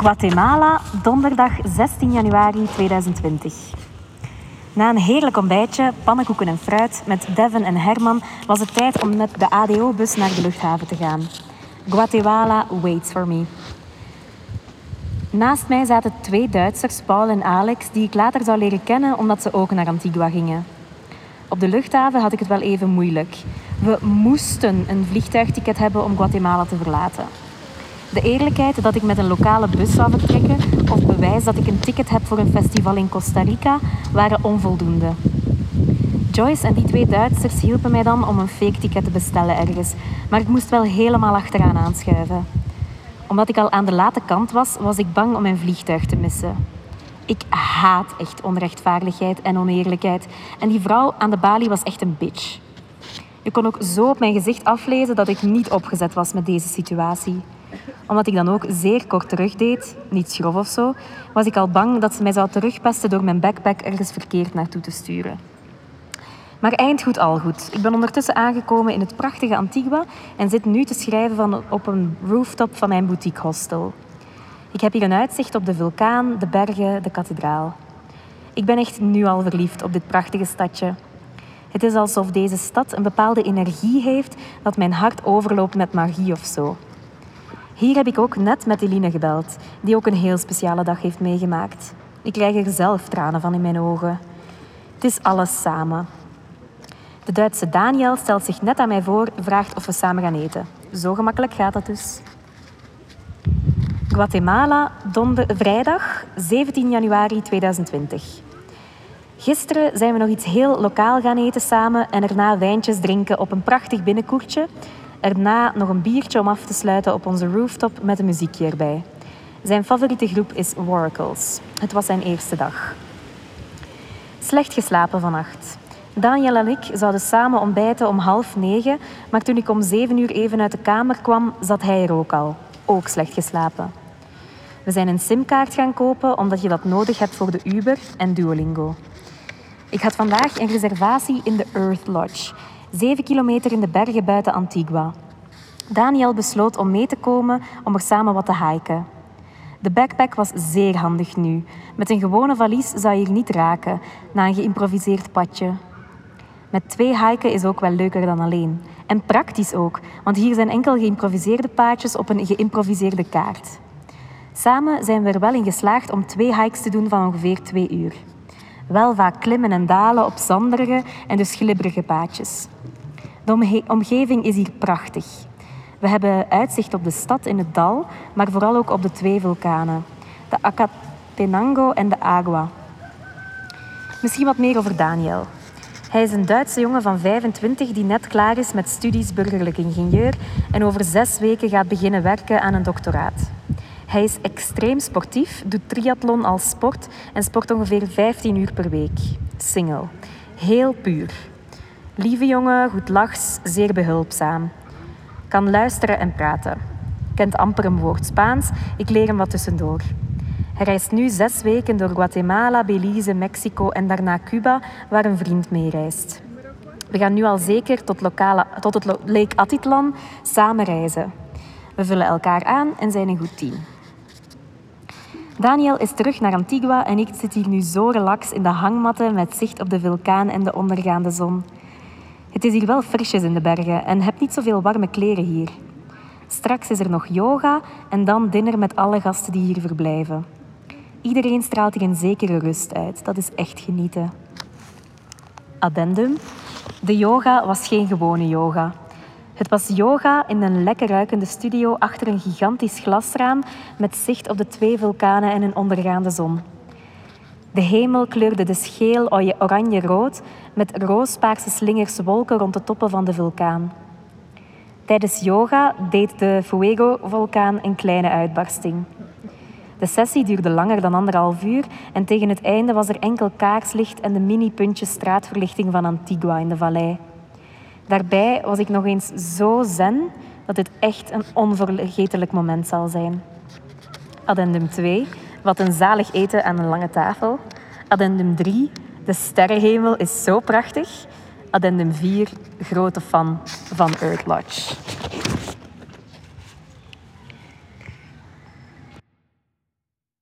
Guatemala, donderdag 16 januari 2020. Na een heerlijk ontbijtje, pannenkoeken en fruit met Devin en Herman was het tijd om met de ADO-bus naar de luchthaven te gaan. Guatemala waits for me. Naast mij zaten twee Duitsers, Paul en Alex, die ik later zou leren kennen omdat ze ook naar Antigua gingen. Op de luchthaven had ik het wel even moeilijk. We moesten een vliegtuigticket hebben om Guatemala te verlaten. De eerlijkheid dat ik met een lokale bus zou vertrekken of bewijs dat ik een ticket heb voor een festival in Costa Rica waren onvoldoende. Joyce en die twee Duitsers hielpen mij dan om een fake ticket te bestellen ergens, maar ik moest wel helemaal achteraan aanschuiven. Omdat ik al aan de late kant was, was ik bang om mijn vliegtuig te missen. Ik haat echt onrechtvaardigheid en oneerlijkheid en die vrouw aan de balie was echt een bitch. Je kon ook zo op mijn gezicht aflezen dat ik niet opgezet was met deze situatie omdat ik dan ook zeer kort terugdeed, niet schrof of zo, was ik al bang dat ze mij zou terugpesten door mijn backpack ergens verkeerd naartoe te sturen. Maar eind goed al goed. Ik ben ondertussen aangekomen in het prachtige Antigua en zit nu te schrijven van, op een rooftop van mijn boutique hostel. Ik heb hier een uitzicht op de vulkaan, de bergen, de kathedraal. Ik ben echt nu al verliefd op dit prachtige stadje. Het is alsof deze stad een bepaalde energie heeft dat mijn hart overloopt met magie of zo. Hier heb ik ook net met Eline gebeld, die ook een heel speciale dag heeft meegemaakt. Ik krijg er zelf tranen van in mijn ogen. Het is alles samen. De Duitse Daniel stelt zich net aan mij voor, vraagt of we samen gaan eten. Zo gemakkelijk gaat dat dus. Guatemala, donder, vrijdag 17 januari 2020. Gisteren zijn we nog iets heel lokaal gaan eten samen en erna wijntjes drinken op een prachtig binnenkoertje Erna nog een biertje om af te sluiten op onze rooftop met een muziekje erbij. Zijn favoriete groep is Oracles. Het was zijn eerste dag. Slecht geslapen vannacht. Daniel en ik zouden samen ontbijten om half negen, maar toen ik om zeven uur even uit de kamer kwam, zat hij er ook al. Ook slecht geslapen. We zijn een simkaart gaan kopen omdat je dat nodig hebt voor de Uber en Duolingo. Ik had vandaag een reservatie in de Earth Lodge, zeven kilometer in de bergen buiten Antigua. Daniel besloot om mee te komen om er samen wat te hiken. De backpack was zeer handig nu. Met een gewone valies zou je hier niet raken na een geïmproviseerd padje. Met twee hiken is ook wel leuker dan alleen. En praktisch ook, want hier zijn enkel geïmproviseerde paadjes op een geïmproviseerde kaart. Samen zijn we er wel in geslaagd om twee hikes te doen van ongeveer twee uur. Wel vaak klimmen en dalen op zanderige en dus glibberige paadjes. De omgeving is hier prachtig. We hebben uitzicht op de stad in het dal, maar vooral ook op de twee vulkanen, de Acatenango en de Agua. Misschien wat meer over Daniel. Hij is een Duitse jongen van 25 die net klaar is met studies burgerlijk ingenieur en over zes weken gaat beginnen werken aan een doctoraat. Hij is extreem sportief, doet triathlon als sport en sport ongeveer 15 uur per week. Single. Heel puur. Lieve jongen, goed lachs, zeer behulpzaam. Kan luisteren en praten. Kent amper een woord Spaans, ik leer hem wat tussendoor. Hij reist nu zes weken door Guatemala, Belize, Mexico en daarna Cuba, waar een vriend mee reist. We gaan nu al zeker tot, lokale, tot het Lake Atitlan samen reizen. We vullen elkaar aan en zijn een goed team. Daniel is terug naar Antigua en ik zit hier nu zo relax in de hangmatten met zicht op de vulkaan en de ondergaande zon. Het is hier wel frisjes in de bergen en heb niet zoveel warme kleren hier. Straks is er nog yoga en dan dinner met alle gasten die hier verblijven. Iedereen straalt hier een zekere rust uit. Dat is echt genieten. Addendum. De yoga was geen gewone yoga. Het was yoga in een lekker ruikende studio achter een gigantisch glasraam met zicht op de twee vulkanen en een ondergaande zon. De hemel kleurde dus geel, oranje-rood met roospaarse slingers wolken rond de toppen van de vulkaan. Tijdens yoga deed de Fuego-vulkaan een kleine uitbarsting. De sessie duurde langer dan anderhalf uur en tegen het einde was er enkel kaarslicht en de mini-puntjes straatverlichting van Antigua in de vallei. Daarbij was ik nog eens zo zen dat dit echt een onvergetelijk moment zal zijn. Addendum 2. Wat een zalig eten aan een lange tafel. Addendum 3. De sterrenhemel is zo prachtig. Addendum 4. Grote fan van Earth Lodge.